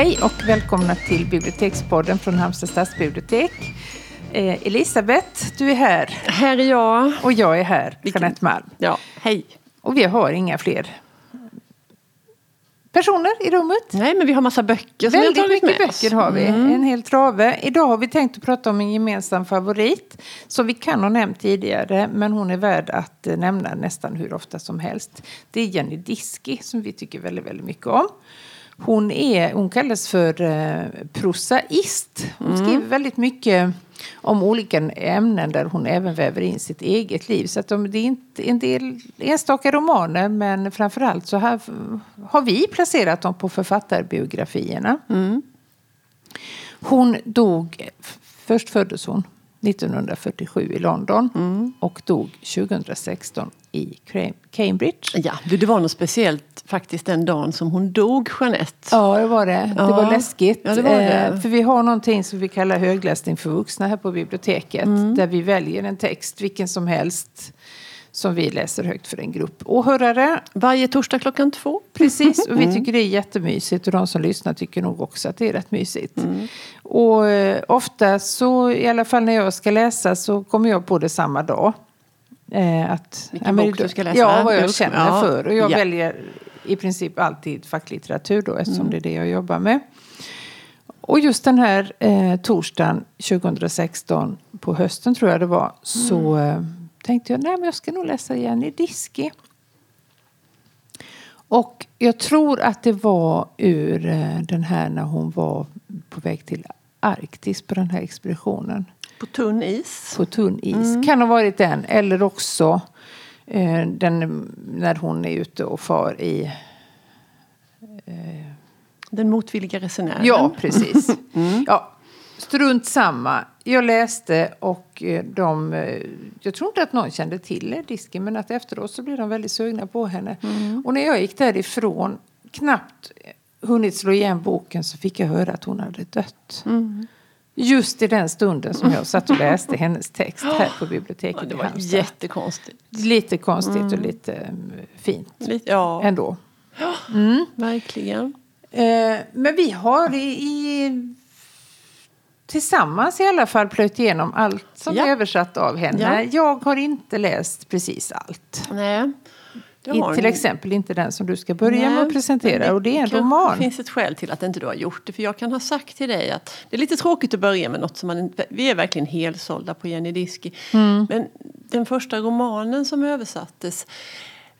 Hej och välkomna till Bibliotekspodden från Halmstad stadsbibliotek. Eh, Elisabeth, du är här. Här är jag. Och jag är här, Vilken- Jeanette Malm. Ja, hej. Och vi har inga fler personer i rummet. Nej, men vi har massa böcker som vi har Väldigt tagit mycket med oss. böcker har vi, Mm. en hel trave. Idag har vi tänkt att prata om en gemensam favorit som vi kan ha nämnt tidigare men hon är värd att eh, nämna nästan hur ofta som helst. Det är Jenny Diski som vi tycker väldigt, väldigt mycket om. Hon, är, hon kallas för eh, prosaist. Hon Mm. skriver väldigt mycket om olika ämnen där hon även väver in sitt eget liv. Så att de, det är inte en del enstaka romaner men framförallt så här, har vi placerat dem på författarbiografierna. Hon dog, först föddes hon 1947 i London och dog 2016 i Cam- Cambridge. Ja, det var något speciellt faktiskt den dagen som hon dog, Jeanette. Ja, det var det. Ja. Det var läskigt. Ja, det var det. Eh, för vi har någonting som vi kallar högläsning för vuxna här på biblioteket. Mm. Där vi väljer en text, vilken som helst, som vi läser högt för en grupp åhörare. Varje torsdag klockan två. Precis, och vi Mm. tycker det är jättemysigt och de som lyssnar tycker nog också att det är rätt mysigt. Mm. Och eh, ofta så, i alla fall när jag ska läsa så kommer jag på det samma dag. Eh, att, Vilken men bok du ska läsa? Ja, vad jag känner Ja. för. Och jag Ja. väljer i princip alltid facklitteratur då eftersom Mm. det är det jag jobbar med. Och just den här eh, torsdagen 2016 på hösten tror jag det var så Mm. eh, tänkte jag nej men jag ska nog läsa Jenny Diski. Och jag tror att det var ur eh, den här när hon var på väg till Arktis på den här expeditionen. På tunn is. På tunn is. Kan ha varit den. Eller också eh, den, när hon är ute och far i... Den motvilliga resenären. Ja, precis. Ja, strunt samma. Jag läste och eh, de... eh, Jag tror inte att någon kände till disken men att efteråt så blev de väldigt sugna på henne. Och när jag gick därifrån, knappt hunnit slå igen boken så fick jag höra att hon hade dött. Just i den stunden som jag satt och läste hennes text här på biblioteket Ja, det i var Halmstad. jättekonstigt. Lite konstigt och lite eh, fint Lite, ja, ändå. verkligen. Eh, men vi har i, i, tillsammans i alla fall plöjt igenom allt som Ja. är översatt av henne. Ja. Jag har inte läst precis allt. Nej. det I, har till ni. exempel inte den som du ska börja med Nej, att presentera. men och det är en roman. finns ett skäl till att inte du har gjort det. För jag kan ha sagt till dig att det är lite tråkigt att börja med något som man. Vi är verkligen helsålda på Jenny Diski. Mm. Men den första romanen som översattes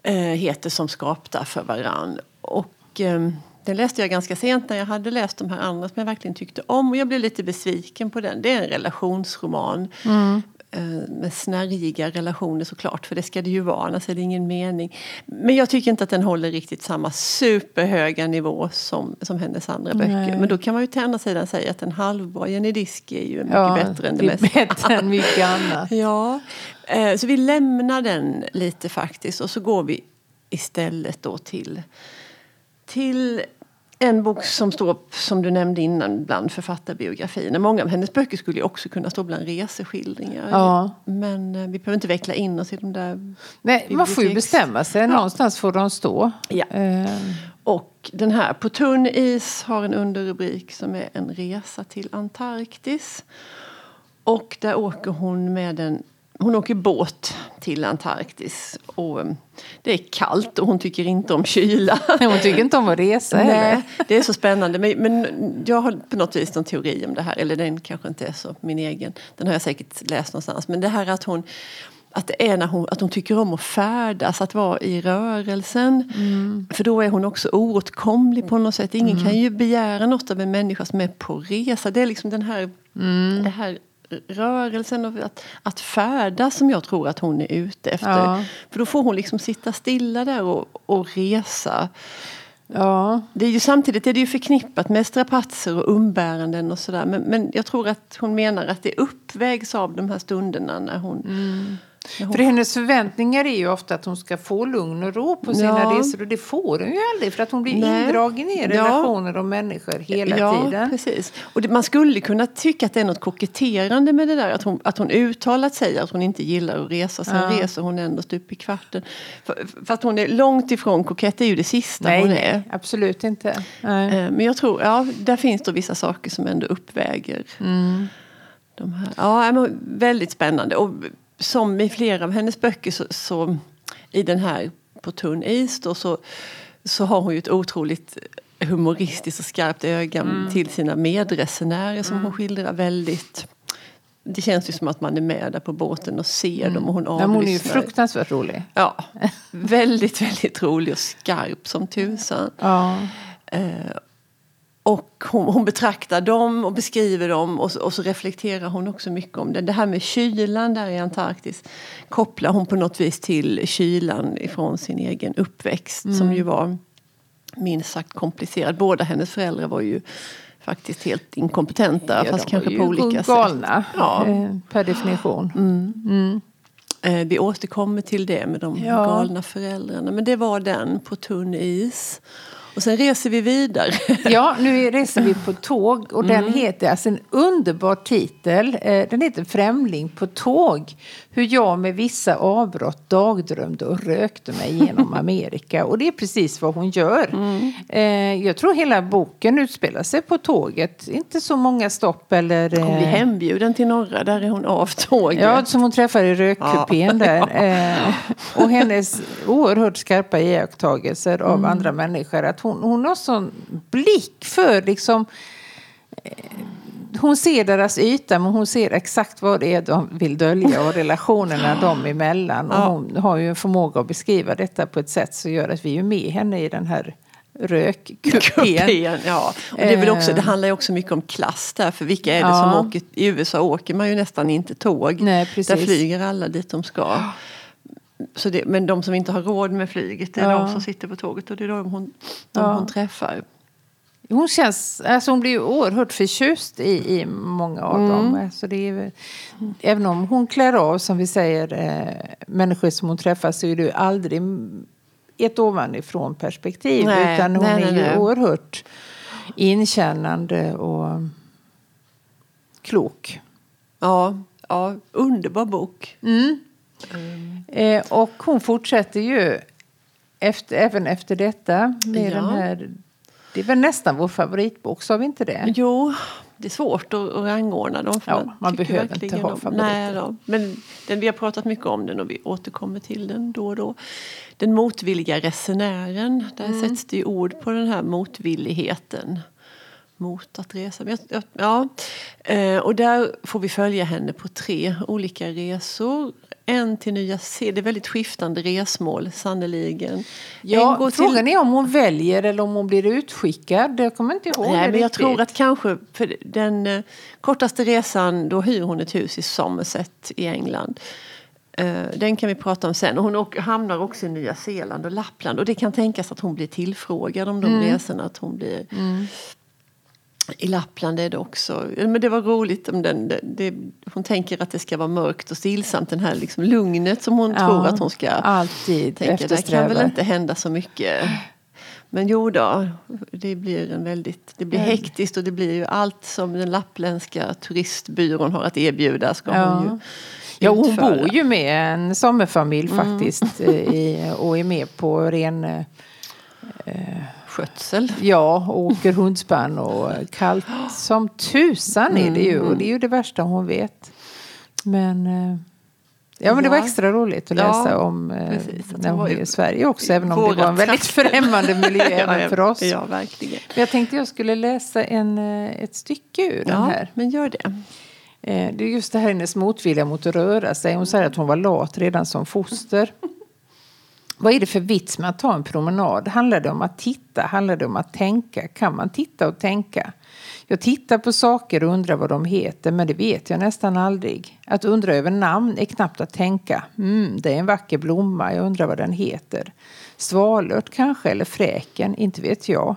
eh, heter Som skapta för varann. Och eh, den läste jag ganska sent när jag hade läst de här andra som jag verkligen tyckte om. Och jag blev lite besviken på den. Det är en relationsroman. Mm. Eh, med snärjiga relationer såklart, för det ska det ju vara, annars är det ingen mening. Men jag tycker inte att den håller riktigt samma superhöga nivå som, som hennes andra Nej. böcker. Men då kan man ju till andra sidan säga att en halvbra Jenny Diski är ju mycket Ja, bättre än det det mesta. bättre än mycket annat. Ja, eh, så vi lämnar den lite faktiskt och så går vi istället då till, till en bok som står, som du nämnde innan, bland författarbiografierna. Många av hennes böcker skulle ju också kunna stå bland reseskildringar. Ja. Men eh, vi behöver inte veckla in oss i de där. Nej, man får ju bestämma sig. Någonstans får de stå. Ja. Eh, Och den här, På tunn is, har en underrubrik som är En resa till Antarktis. Och där åker hon med en hon åker båt till Antarktis. Och eh, det är kallt och hon tycker inte om kyla. hon tycker inte om att resa heller. Nej, det är så spännande. Men, men jag har på något vis någon teori om det här. Eller den kanske inte är så min egen. Den har jag säkert läst någonstans. Men det här att hon att det är när hon, att hon tycker om att färdas, att vara i rörelsen. För då är hon också oåtkomlig på något sätt. Ingen kan ju begära något av en människa som är på resa. Det är liksom den här, det här rörelsen och att, att färdas som jag tror att hon är ute efter. Ja. För då får hon liksom sitta stilla där och, och resa. Ja. Det är ju, samtidigt är det ju förknippat med strapatser och umbäranden och sådär. Men, men jag tror att hon menar att det uppvägs av de här stunderna när hon... För hennes förväntningar är ju ofta att hon ska få lugn och ro på sina Ja. resor och det får hon ju aldrig för att hon blir Nej. indragen i Ja. relationer och människor hela ja, tiden. precis. Och det, man skulle kunna tycka att det är något koketterande med det där. Att hon, att hon uttalat säger att hon inte gillar att resa. Sen Ja. reser hon ändå stup i kvarten. För, för att hon är långt ifrån kokett, det är ju det sista Nej, hon är. absolut inte. Nej. Eh, Men jag tror, ja, där finns det vissa saker som ändå uppväger Mm. de här. Ja, men väldigt spännande. Och som i flera av hennes böcker så, så i den här På tunn is då, så, så har hon ju ett otroligt humoristiskt och skarpt öga Mm. till sina medresenärer som hon skildrar väldigt det känns ju som att man är med där på båten och ser dem och hon Mm. Ja, men hon är ju avlyssnar. fruktansvärt rolig. Ja, väldigt, väldigt rolig och skarp som tusan. Ja. Eh, och hon, hon betraktar dem och beskriver dem och så, och så reflekterar hon också mycket om det. Det här med kylan där i Antarktis kopplar hon på något vis till kylan ifrån sin egen uppväxt som ju var minst sagt komplicerad. Båda hennes föräldrar var ju faktiskt helt inkompetenta Ja, fast kanske på olika galna, sätt. Ja. eh, per definition. Eh, vi återkommer till det med de Ja. galna föräldrarna. Men det var den på tunn is. Och sen reser vi vidare. Ja, nu reser vi på tåg och Mm. den heter, alltså en underbar titel, eh, den heter Främling på tåg. Hur jag med vissa avbrott dagdrömde och rökte mig genom Amerika. Och det är precis vad hon gör. Mm. Eh, jag tror hela boken utspelar sig på tåget. Inte så många stopp eller... Hon blir eh, hembjuden till norra, där är hon av tåget. Ja, som hon träffar i rökkupén där. Eh, och hennes oerhört skarpa iakttagelser av Mm. andra människor. Att hon, hon har sån blick för liksom... Eh, hon ser deras yta men hon ser exakt vad det är de vill dölja och relationerna dem emellan. Och hon har ju en förmåga att beskriva detta på ett sätt som gör att vi är med henne i den här rökkupén. Kupén, ja. Och det, är väl också, Eh. det handlar ju också mycket om klass där. För vilka är det Ja. som åker? I USA åker man ju nästan inte tåg. Nej, där flyger alla dit de ska. Så det, men de som inte har råd med flyget, det är Ja. de som sitter på tåget och det är de hon, de Ja. hon träffar. Hon känns, alltså hon blir ju oerhört förtjust i, i många av dem. Mm. Alltså det är, även om hon klär av, som vi säger, eh, människor som hon träffar så är det ju aldrig ett ovanifrån perspektiv. Nej, utan hon nej, är nej, ju oerhört inkännande och klok. Ja, ja, underbar bok. Eh, och hon fortsätter ju efter, även efter detta med Ja. den här... Det är väl nästan vår favoritbok, sa vi inte det? Jo, det är svårt att, att rangordna dem. För Ja, man tycker behöver inte ha favoriter. Nej då, men den, vi har pratat mycket om den och vi återkommer till den då och då. Den motvilliga resenären, där Mm. sätts det ju ord på den här motvilligheten mot att resa. Jag- Ja, eh, och där får vi följa henne på tre olika resor. En till Nya Zeeland, det är väldigt skiftande resmål sannoliken. En Ja, går till- frågan är om hon väljer eller om hon blir utskickad. Jag kommer inte ihåg Nej, men jag tror att kanske för den eh, kortaste resan då hyr hon ett hus i Somerset i England. Eh, den kan vi prata om sen. Hon åker, hamnar också i Nya Zeeland och Lappland. Och det kan tänkas att hon blir tillfrågad om de resorna. Att hon blir... I Lappland är det också. Men det var roligt om den. Det, det, hon tänker att det ska vara mörkt och stillsamt. Den här liksom lugnet som hon Ja, tror att hon ska alltid tänka. Det kan väl inte hända så mycket. Men jo då, det blir en väldigt, det blir hektiskt och det blir ju allt som den lappländska turistbyrån har att erbjuda ska hon ju Ja, hon utföra. bor ju med en sommarfamilj Mm. faktiskt. eh, I, och är med på ren... eh, Skötsel. Ja, och åker hundspann och kallt som tusan är det ju. Mm. Och det är ju det värsta hon vet. Men... eh, Ja, men det var Ja. extra roligt att Ja, läsa om eh, precis, när hon var är i Sverige också. Även om det var en väldigt främmande miljö även för oss. Ja, verkligen. Men Jag tänkte jag skulle läsa en, eh, ett stycke ur den Ja, här. men gör det. Eh, Det är just det här hennes motvilja mot att röra sig. Hon säger att hon var lat redan som foster. Vad är det för vits med att ta en promenad? Handlar det om att titta? Handlar det om att tänka? Kan man titta och tänka? Jag tittar på saker och undrar vad de heter, men det vet jag nästan aldrig. Att undra över namn är knappt att tänka. Mm, det är en vacker blomma, jag undrar vad den heter. Svalört kanske, eller fräken, inte vet jag.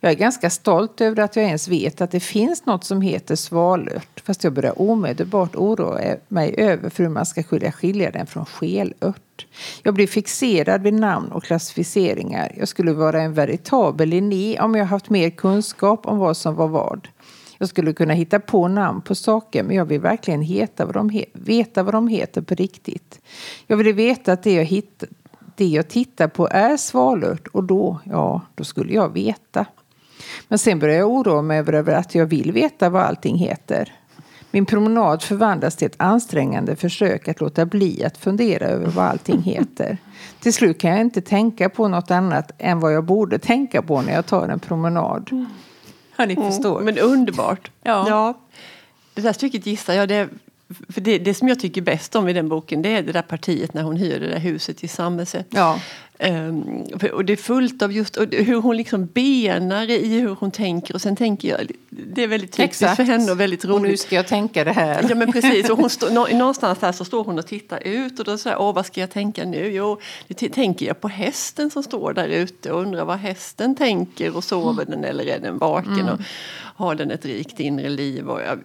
Jag är ganska stolt över att jag ens vet att det finns något som heter svalört. Fast jag börjar omedelbart oroa mig över hur man ska kunna skilja den från skelört. Jag blir fixerad vid namn och klassificeringar. Jag skulle vara en veritabel Linné om jag haft mer kunskap om vad som var vad. Jag skulle kunna hitta på namn på saker men jag vill verkligen heta vad de veta vad de heter på riktigt. Jag vill veta att det jag, hitt det jag tittar på är svalört och då, ja, då skulle jag veta. Men sen börjar jag oroa mig över att jag vill veta vad allting heter. Min promenad förvandlas till ett ansträngande försök att låta bli att fundera över vad allting heter. Till slut kan jag inte tänka på något annat än vad jag borde tänka på när jag tar en promenad. Mm. Ja, ni förstår. Mm, men underbart. Ja. ja. Det där stycket gissar jag, det för det, det som jag tycker bäst om i den boken det är det där partiet när hon hyr det där huset i Sammeset. Ja. Um, och det är fullt av just hur hon liksom benar i hur hon tänker och sen tänker jag, det är väldigt typiskt för henne och väldigt roligt. Och nu ska jag tänka det här. Ja men precis, och hon stå, någonstans där så står hon och tittar ut och då säger åh vad ska jag tänka nu? Jo, det tänker jag på hästen som står där ute och undrar vad hästen tänker och sover mm. den eller är den vaken mm. och har den ett rikt inre liv? Och jag,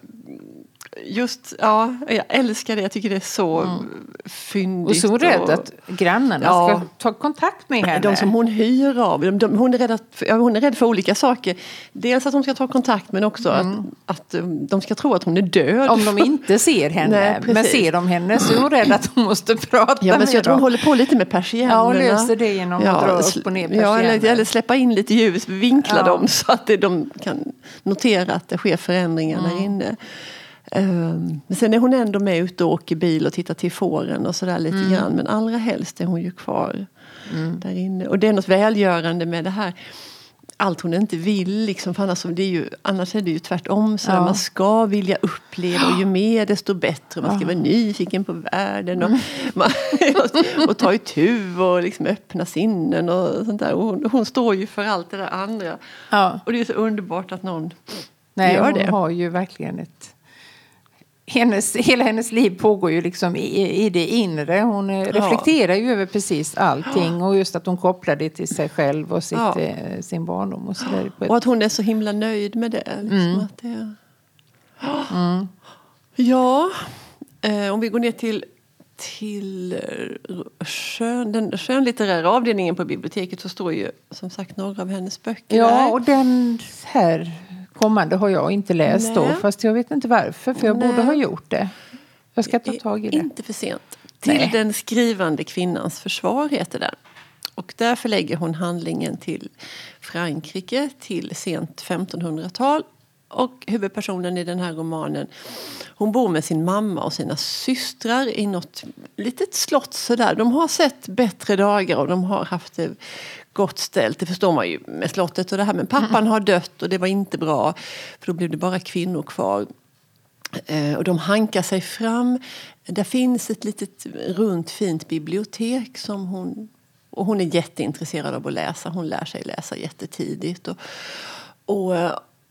just, ja, jag älskar det. Jag tycker det är så mm. fyndigt. Och så rädd och, att grannarna ja, ska ta kontakt med henne. De som hon hyr av. De, de, hon, är rädd att, hon är rädd för olika saker. Dels att de ska ta kontakt men också mm. att, att um, de ska tro att hon är död. Om de inte ser henne. Nej, men ser de henne så är hon rädd att hon måste prata ja, men med jag tror hon håller på lite med persiennerna. Ja, hon löser det genom ja, att dra upp och ner Ja, eller, eller släppa in lite ljus, vinkla ja. dem så att de kan notera att det sker förändringar mm. där inne. Um, men sen är hon ändå med ute och åker bil och tittar till fåren och sådär lite mm. grann. Men allra helst är hon ju kvar mm. där inne. Och det är något välgörande med det här. Allt hon inte vill, liksom, för annars, det är ju, annars är det ju tvärtom. Så ja. Man ska vilja uppleva och ju mer desto bättre. Man ska vara nyfiken på världen och, mm. man, och ta itu och liksom öppna sinnen och sånt där. Och hon, hon, står ju för allt det där andra. Ja. Och det är så underbart att någon Nej, gör det. Hon har ju verkligen ett hennes, hela hennes liv pågår ju liksom i, i det inre. Hon ja. reflekterar ju över precis allting och just att hon kopplar det till sig själv och sitt, ja. eh, sin barndom. Och, så och att hon är så himla nöjd med det. Liksom, mm. att det... Mm. Ja, eh, om vi går ner till till eh, skön, den skönlitterära avdelningen på biblioteket så står ju som sagt några av hennes böcker Ja, där. och den här kommande har jag inte läst Nej. då. Fast jag vet inte varför, för jag Nej. borde ha gjort det. Jag ska ta tag i det. Inte för sent. Till Nej. den skrivande kvinnans försvar heter den. Och där förlägger hon handlingen till Frankrike, till sent 1500-tal. Och huvudpersonen i den här romanen hon bor med sin mamma och sina systrar i något litet slott sådär. De har sett bättre dagar och de har haft det gott ställt. Det förstår man ju med slottet och det här. Men pappan har dött och det var inte bra. För då blev det bara kvinnor kvar. Eh, och de hankar sig fram. Där finns ett litet runt fint bibliotek som hon och hon är jätteintresserad av att läsa. Hon lär sig läsa jättetidigt. Och, och,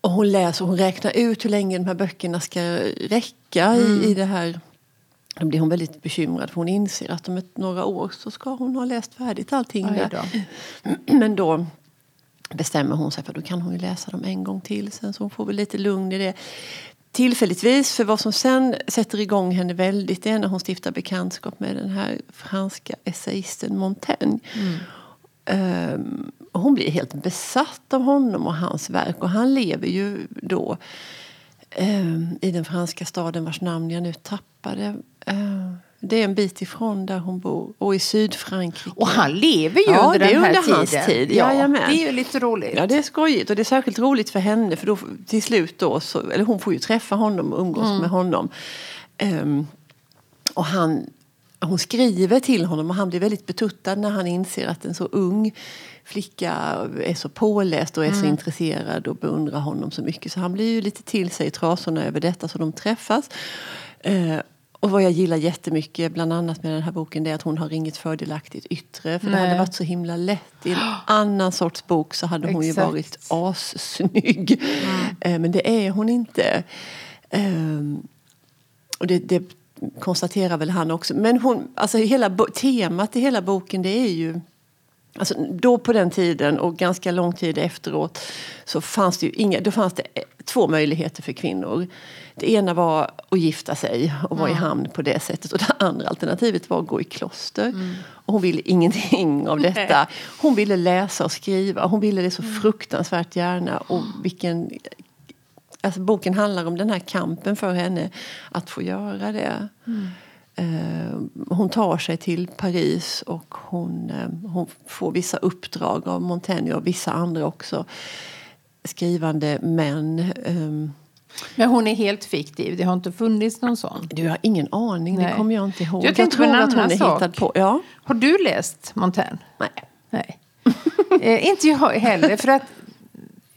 och hon läser hon räknar ut hur länge de här böckerna ska räcka mm. i, i det här då blir hon väldigt bekymrad för hon inser att om ett, några år så ska hon ha läst färdigt allting. Där. Men då bestämmer hon sig för då kan hon ju läsa dem en gång till sen så hon får väl lite lugn i det. Tillfälligtvis, för vad som sen sätter igång henne väldigt är när hon stiftar bekantskap med den här franska essayisten Montaigne. Mm. Um, hon blir helt besatt av honom och hans verk och han lever ju då um, i den franska staden vars namn jag nu tappade. Det är en bit ifrån där hon bor. Och i Sydfrankrike. Och han lever ju ja, under den här under hans tid. Ja, ja, det är ju lite roligt. Ja, det är skojigt. Och det är särskilt roligt för henne. För då till slut då, så, eller hon får ju träffa honom och umgås mm. med honom. Um, och han, hon skriver till honom och han blir väldigt betuttad när han inser att en så ung flicka är så påläst och är mm. så intresserad och beundrar honom så mycket. Så han blir ju lite till sig i trasorna över detta så de träffas. Uh, och vad jag gillar jättemycket, bland annat med den här boken, är att hon har inget fördelaktigt yttre. För Nej. det hade varit så himla lätt. I en annan sorts bok så hade hon Exakt. ju varit assnygg. Mm. Eh, men det är hon inte. Um, och det, det, konstaterar väl han också. Men hon, alltså hela temat i hela boken det är ju Alltså, då på den tiden och ganska lång tid efteråt så fanns det ju inga, då fanns det två möjligheter för kvinnor. Det ena var att gifta sig och vara mm. i hamn på det sättet. Och det andra alternativet var att gå i kloster. Mm. Och hon ville ingenting av detta. Hon ville läsa och skriva. Hon ville det så mm. fruktansvärt gärna. Och vilken, alltså boken handlar om den här kampen för henne att få göra det. Mm. Eh, hon tar sig till Paris och hon, eh, hon får vissa uppdrag av Montaigne och vissa andra också. Skrivande män. Eh, men hon är helt fiktiv, det har inte funnits någon sån? Du har ingen aning, Nej. det kommer jag inte ihåg. Jag, jag tror att hon är hittad på. Ja. Har du läst Montaigne? Nej. Nej. eh, inte jag heller, för att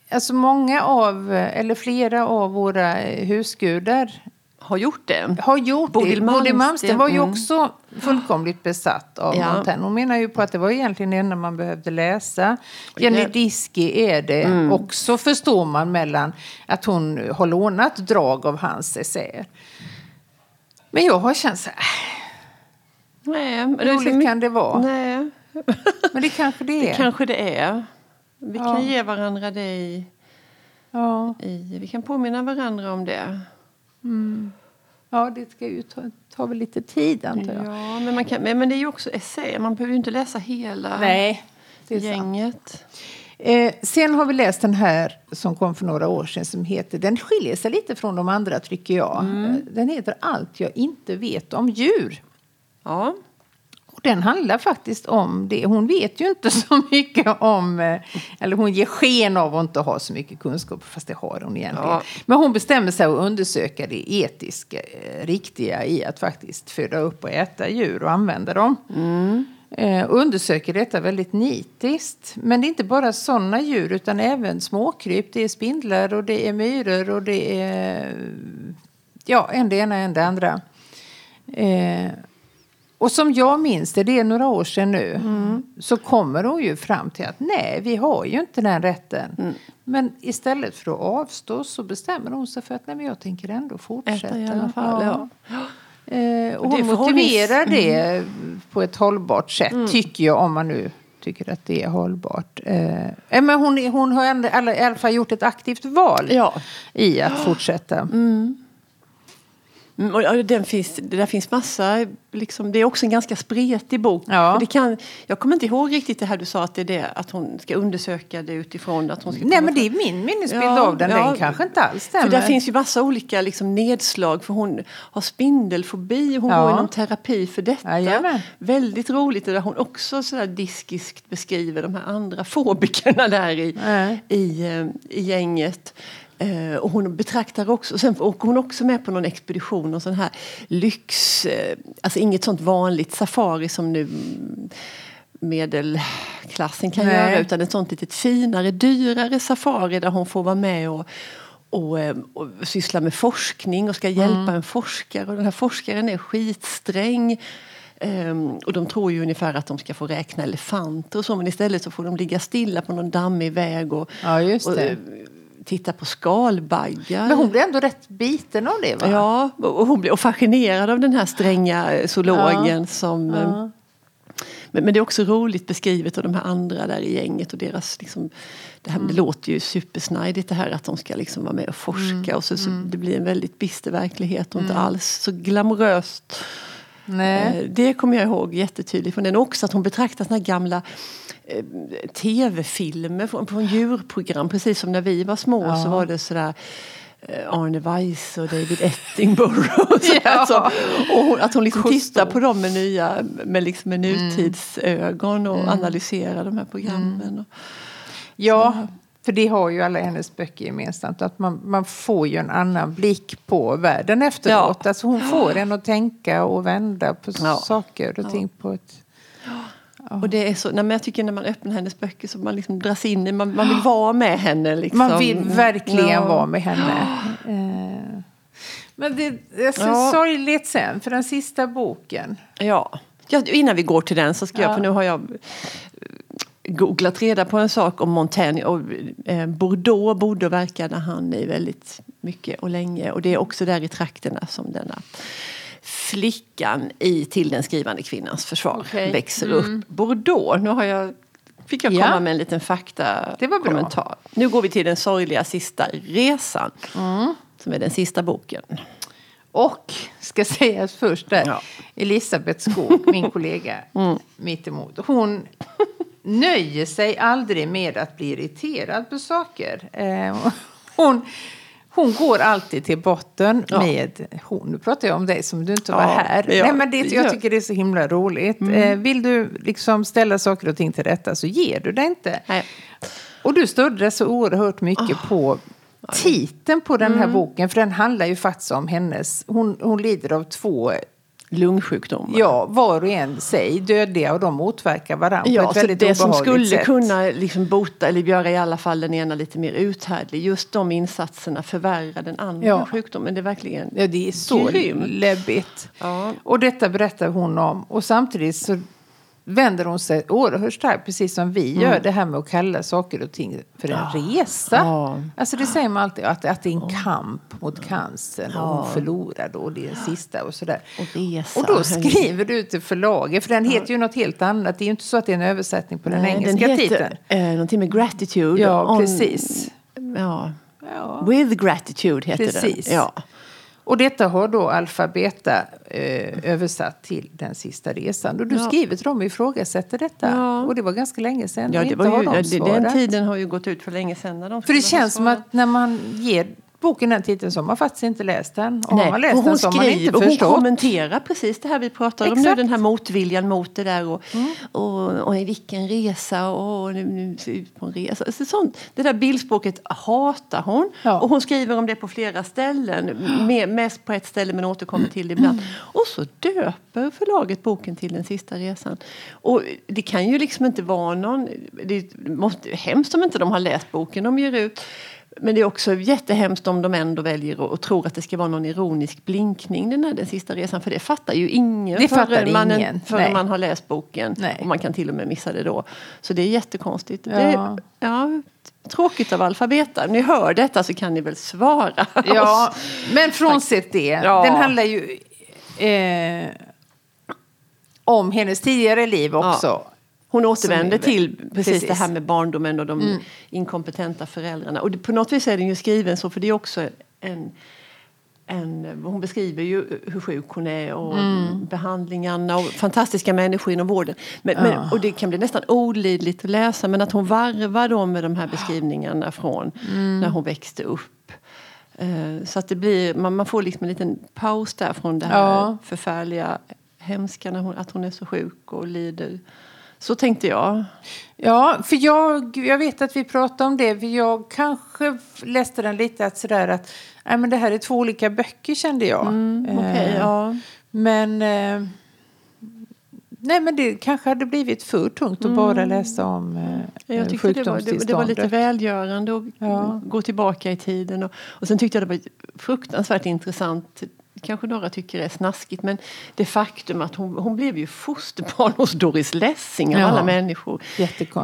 alltså många av, eller flera av våra husgudar har gjort det. Har gjort Bodil det. Bodil Malmsten var ju mm. också fullkomligt besatt av ja. Montaigne. Hon menar ju på att det var egentligen det enda man behövde läsa. Jenny Diski är det mm. också förstår man mellan att hon har lånat drag av hans essäer. Men jag har känt så här. Nej, men roligt liksom, kan det vara. Nej. Men det kanske det är. Det kanske det är. Vi ja. kan ge varandra det i, ja. i... Vi kan påminna varandra om det. Mm. Ja, det ska ju ta, ta väl lite tid antar jag. Ja, men, man kan, men, det är ju också essä. Man behöver ju inte läsa hela Nej, det är gänget. Eh, sen har vi läst den här som kom för några år sedan som heter, den skiljer sig lite från de andra tycker jag. Mm. Den heter Allt jag inte vet om djur. Ja den handlar faktiskt om det. Hon vet ju inte så mycket om, eh, eller hon ger sken av att inte ha så mycket kunskap, fast det har hon egentligen. Ja. Men hon bestämmer sig att undersöka det etiska, eh, riktiga i att faktiskt föda upp och äta djur och använda dem. Mm. Eh, undersöker detta väldigt nitiskt. Men det är inte bara sådana djur utan även småkryp. Det är spindlar och det är myror och det är ja, en det ena en det andra. Eh, och som jag minns det, det är några år sedan nu, mm. så kommer hon ju fram till att nej, vi har ju inte den rätten. Mm. Men istället för att avstå så bestämmer hon sig för att nej, men jag tänker ändå fortsätta. Äta i alla fall, ja. ja. Eh, och hon motiverar det mm. på ett hållbart sätt, mm. tycker jag, om man nu tycker att det är hållbart. Eh, men hon, hon har ändå, i alla fall gjort ett aktivt val ja. i att fortsätta. Mm. Mm, och den finns, det där finns massa, liksom, det är också en ganska spretig bok. Ja. Det kan, jag kommer inte ihåg riktigt det här du sa att det är det, att hon ska undersöka det utifrån att hon ska Nej men det är min minnesbild ja, av den, ja, den kanske inte alls stämmer. För där finns ju massa olika liksom, nedslag för hon har spindelfobi, hon ja. går inom terapi för detta. Jajamän. Väldigt roligt där hon också sådär diskiskt beskriver de här andra fobikerna där i, i, eh, i gänget. Eh, och hon betraktar också, sen åker hon också med på någon expedition och sån här lyx, eh, alltså inget sånt vanligt safari som nu medelklassen kan Nej. göra utan ett sånt lite finare, dyrare safari där hon får vara med och, och, eh, och syssla med forskning och ska hjälpa mm. en forskare och den här forskaren är skitsträng. Um, och de tror ju ungefär att de ska få räkna elefanter och så men istället så får de ligga stilla på någon dammig väg och, ja, och titta på skalbaggar. Men hon blir ändå rätt biten av det va? Ja, och hon blir fascinerad av den här stränga zoologen ja. som ja. Eh, men, men, det är också roligt beskrivet av de här andra där i gänget och deras liksom, det, här, mm. det låter ju supersnajdigt det här att de ska liksom vara med och forska mm. och så, så mm. det blir en väldigt bister verklighet och inte mm. alls så glamoröst. Nej. Eh, det kommer jag ihåg jättetydligt från den också att hon betraktar såna gamla Eh, tv-filmer från, från djurprogram. Precis som när vi var små ja. så var det sådär eh, Arne Weiss och David Attenborough. Och, ja. så, och hon, att hon liksom tittar på dem med, nya, med, liksom med mm. nutidsögon och mm. analyserar de här programmen. Mm. Och, ja, för det har ju alla hennes böcker gemensamt. Att man, man får ju en annan blick på världen efteråt. Ja. Alltså hon får en att tänka och vända på ja. saker och ting på ett och det är så, nej, men jag tycker när man öppnar hennes böcker så man liksom dras in i, man, man vill vara med henne. Liksom. Man vill verkligen ja. vara med henne. Eh. Men det är så ja. sorgligt sen, för den sista boken. Ja. ja, innan vi går till den så ska jag, för nu har jag googlat reda på en sak om Montaigne. Och, eh, Bordeaux bodde och verkade han i väldigt mycket och länge. Och det är också där i trakterna som denna flickan i Till den skrivande kvinnans försvar okay. växer mm. upp. Bordeaux, nu har jag fick jag Ja. komma med en liten Det var bra. faktakommentar. Nu går vi till den sorgliga sista resan. Som är den sista boken. Och, ska sägas först där, Ja. Elisabeth Skog, min kollega mittemot. Hon nöjer sig aldrig med att bli irriterad på saker. Eh, hon, hon går alltid till botten Ja. med... Hon, nu pratar jag om dig som du inte var Ja, här. ja, Nej, men det, jag tycker det är så himla roligt. Eh, vill du liksom ställa saker och ting till rätta så ger du det inte. Nej. Och du stödde så oerhört mycket Ah. på titeln på den här Mm. boken. För den handlar ju faktiskt om hennes... Hon, hon lider av två, Lungsjukdomar. ja, var och en sig dödliga och de motverkar varandra Ja, på ett så väldigt det som skulle sätt. kunna liksom bota eller göra i alla fall den ena lite mer uthärdlig. Just de insatserna förvärrar den andra Ja. sjukdomen. Det är verkligen Ja, det är så Grymt. läbbigt. Ja. Och detta berättar hon om. Och samtidigt så vänder hon sig oerhört starkt, precis som vi gör, det här med att kalla saker och ting för en resa. Mm. Ja. Alltså det säger man alltid, att, att det är en kamp mot cancern och hon förlorar då, det är sista och sådär. Och resa. Och då skriver du till förlaget, för den heter ju något helt annat. Det är ju inte så att det är en översättning på den Nej, engelska den heter, titeln. Eh, någonting med gratitude. Ja, precis. Ja. Ja. With gratitude heter Precis. den. Ja. Och detta har då Alfabeta eh, översatt till Den sista resan. Och du Ja. skriver till dem och ifrågasätter detta. Ja. Och det var ganska länge sedan. Ja, det inte var har ju, de den tiden har ju gått ut för länge sedan. De För det känns som att när man ger boken den titeln så har man faktiskt inte läst den. Och har man läst och hon den så har man inte skriver och hon förstått. kommenterar precis det här vi pratar om nu. Den här motviljan mot det där. Och, och, och vilken resa och nu, nu ut på en resa. Alltså, sånt. Det där bildspråket hatar hon. Ja. Och hon skriver om det på flera ställen. Mer, mest på ett ställe men återkommer till det ibland. Och så döper förlaget boken till Den sista resan. Och det kan ju liksom inte vara någon... Det måste, hemskt om inte de har läst boken de ger ut. Men det är också jättehemskt om de ändå väljer och, och tror att det ska vara någon ironisk blinkning den här den sista resan. För det fattar ju ingen Det fattar förrän, man, ingen, förrän man har läst boken. Nej. Och man kan till och med missa det då. Så det är jättekonstigt. Ja. Det, ja, tråkigt av Alfabeta. Ni hör detta så kan ni väl svara Ja, oss. men frånsett det. Ja. Den handlar ju eh, om hennes tidigare liv också. Hon återvänder till precis, precis. det här med barndomen och de inkompetenta föräldrarna. Och det, på något vis är den ju skriven så, för det är också en, en... Hon beskriver ju hur sjuk hon är och behandlingarna och fantastiska människor inom vården. Men, men, och det kan bli nästan olidligt att läsa, men att hon varvar dem med de här beskrivningarna från när hon växte upp. Eh, Så att det blir, man, man får liksom en liten paus där från det här Ja. förfärliga, hemska, när hon, att hon är så sjuk och lider. Så tänkte jag. Ja, för jag, jag vet att vi pratade om det. För jag kanske läste den lite att sådär att nej, men det här är två olika böcker kände jag. Okej, Eh, ja. Men, eh, nej, men det kanske hade blivit för tungt att bara läsa om eh, Jag tyckte det var, det, det var lite välgörande att Ja. gå tillbaka i tiden. Och, och sen tyckte jag det var fruktansvärt intressant kanske några tycker är snaskigt, men det faktum att hon, hon blev ju fosterbarn hos Doris Lessing av Ja. alla människor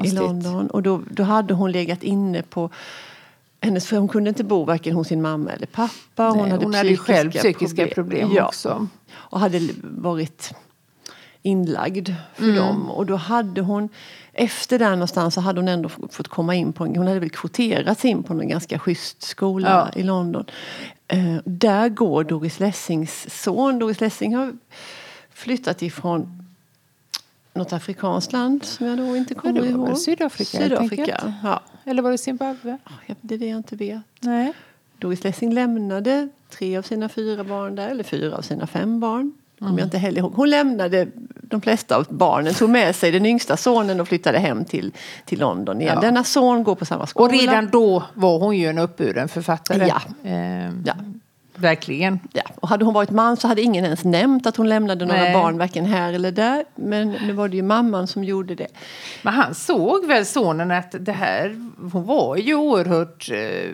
i. London. Och då, då hade hon legat inne på hennes, för hon kunde inte bo varken hos sin mamma eller pappa. Hon Nej, hade, hon hade ju själv psykiska psykiska problem ja, också. Och hade varit inlagd för Mm. dem. Och då hade hon, efter där någonstans så hade hon ändå fått komma in på en, hon hade väl kvoterats in på en ganska schysst skola Ja. i London. Eh, där går Doris Lessings son. Doris Lessing har flyttat ifrån något afrikanskt land som jag då inte kommer var ihåg. Sydafrika, Sydafrika, ja. Eller var det Zimbabwe? Ja, Det är det jag inte vet. Nej. Doris Lessing lämnade tre av sina fyra barn där, eller fyra av sina fem barn. Kommer jag inte heller ihåg. Hon lämnade de flesta av barnen, tog med sig den yngsta sonen och flyttade hem till, till London igen. Ja. Denna son går på samma skola. Och redan då var hon ju en uppburen författare. Ja. Ehm, Ja. Verkligen. Ja, och hade hon varit man så hade ingen ens nämnt att hon lämnade några Nej. barn varken här eller där. Men nu var det ju mamman som gjorde det. Men han såg väl sonen att det här, hon var ju oerhört eh,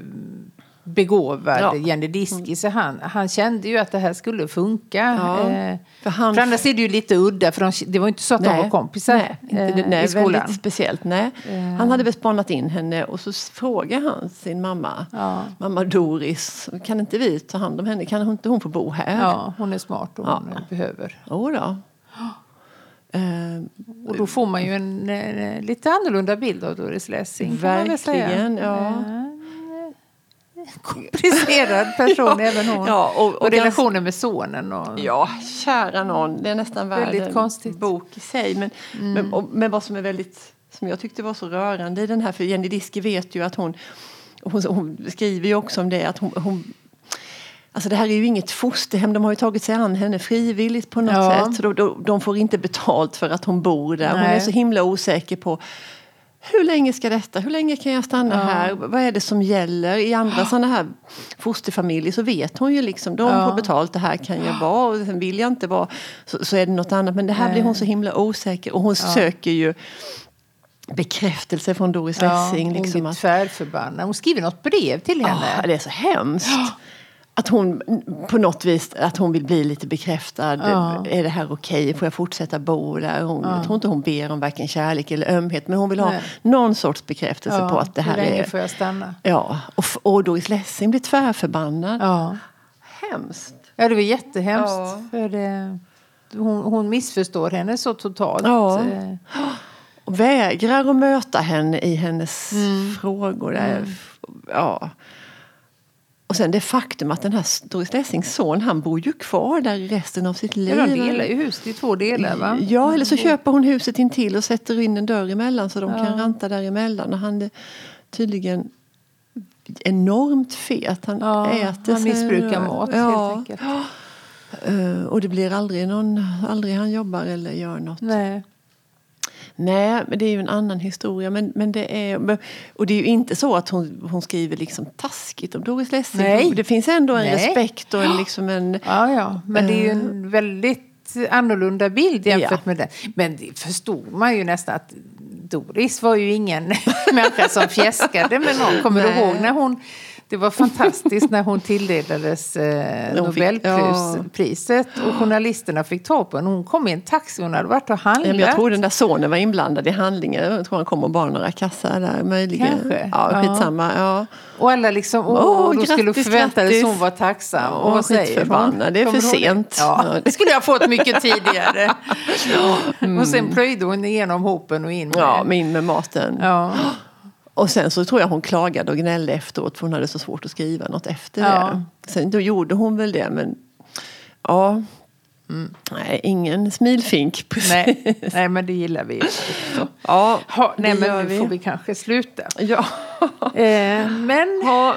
begåvad, Ja. Jenny Diski, så han, han kände ju att det här skulle funka. Ja, Eh, för han- för annars är det ju lite udda, för de, det var ju inte så att de var kompisar nej, inte, eh, nej, i skolan. Väldigt speciellt. Nej. Han hade väl spanat in henne och så frågade han sin mamma, Ja. mamma Doris, kan inte vi ta hand om henne? Kan inte hon få bo här? Ja, hon är smart och hon behöver. Jo då. Eh, Och då får man ju en, eh, lite annorlunda bild av Doris Lessing. Verkligen, ja. Komplicerad person även hon. Ja, och- och, och relationen med sonen. Och, Ja, kära någon. Det är nästan värd en konstigt. bok i sig. Men, men, och, men vad som är väldigt, som jag tyckte var så rörande i den här, för Jenny Diske vet ju att hon, hon, hon skriver ju också om det, att hon, hon Alltså det här är ju inget fosterhem, de har ju tagit sig an henne frivilligt på något Ja. sätt. Så de, de, de får inte betalt för att hon bor där. Hon Nej. är så himla osäker på hur länge ska detta? Hur länge kan jag stanna här? Vad är det som gäller? I andra sådana här fosterfamiljer så vet hon ju liksom, de Ja. betalt, det här kan jag vara och sen vill jag inte vara. Så, så är det något annat. Men det här Nej. blir hon så himla osäker och hon söker ju bekräftelse från Doris Lessing. hon liksom blir att, tvärförbannad. Hon skriver något brev till henne. Ja, det är så hemskt. Att hon på något vis att hon vill bli lite bekräftad. Ja. Är det här okej? Får jag fortsätta bo där? Hon, Jag tror inte hon ber om varken kärlek eller ömhet. Men hon vill ha Nej. någon sorts bekräftelse Ja, på att det här hur länge är... får jag stanna? Ja, och, och Doris Lessing blir tvärförbannad. Ja. Hemskt. ja, det var jättehemskt. Ja. För det, hon, hon missförstår henne så totalt. Ja. Och vägrar att möta henne i hennes Mm. frågor. Där. Ja. Och sen det faktum att den här Doris Lessings son, han bor ju kvar där resten av sitt liv. Ja, de delar ju huset i två delar va? Ja, eller så köper hon huset intill och sätter in en dörr emellan så de Ja. kan ranta däremellan. Och han är tydligen enormt fet. Han Ja, äter han missbrukar mat ja. helt enkelt. Eh, Och det blir aldrig någon, aldrig han jobbar eller gör något. Nej. Nej, men det är ju en annan historia. Men, men det är, och det är ju inte så att hon, hon skriver liksom taskigt om Doris Lessing. Nej. Det finns ändå en Nej. respekt och en, liksom en... Ja, ja. Men det är ju en väldigt annorlunda bild jämfört Ja. med den. Men det förstod man ju nästan att Doris var ju ingen människa som fjäskade med någon. Kommer du Nej. ihåg när hon... Det var fantastiskt när hon tilldelades eh, Hon Nobelpriset och journalisterna fick ta på henne. Hon kom i en taxi, hon hade varit och Ja, handlat. Jag tror den där sonen var inblandad i handlingen. Jag tror han kommer bara några kassar där möjligen. Kanske. Ja, Ja. skitsamma. Ja. Och alla liksom, åh, Åh, då skulle förväntades grattis. hon vara tacksam. Ja, och vad säger hon? Det är för sent. Ja, Ja. det skulle jag fått mycket tidigare. Och sen plöjde hon igenom hopen och in med. ja, men in med maten. Ja. Och sen så tror jag hon klagade och gnällde efteråt för hon hade så svårt att skriva något efter Ja. det. Sen då gjorde hon väl det men ja. Nej, ingen smilfink precis. Nej, nej, men det gillar vi också. Ja, Ha, nej, men nu vi. får vi kanske sluta. Ja. Eh, men ja,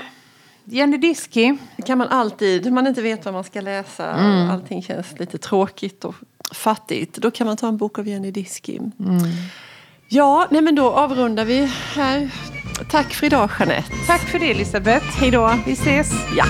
Jenny Diski, det kan man alltid, om man inte vet vad man ska läsa Mm. allting känns lite tråkigt och fattigt. Då kan man ta en bok av Jenny Diski. Mm. Ja, nej men då avrundar vi här. Tack för idag Jeanette. tack för det Elisabeth. Hej då. Vi ses. Ja.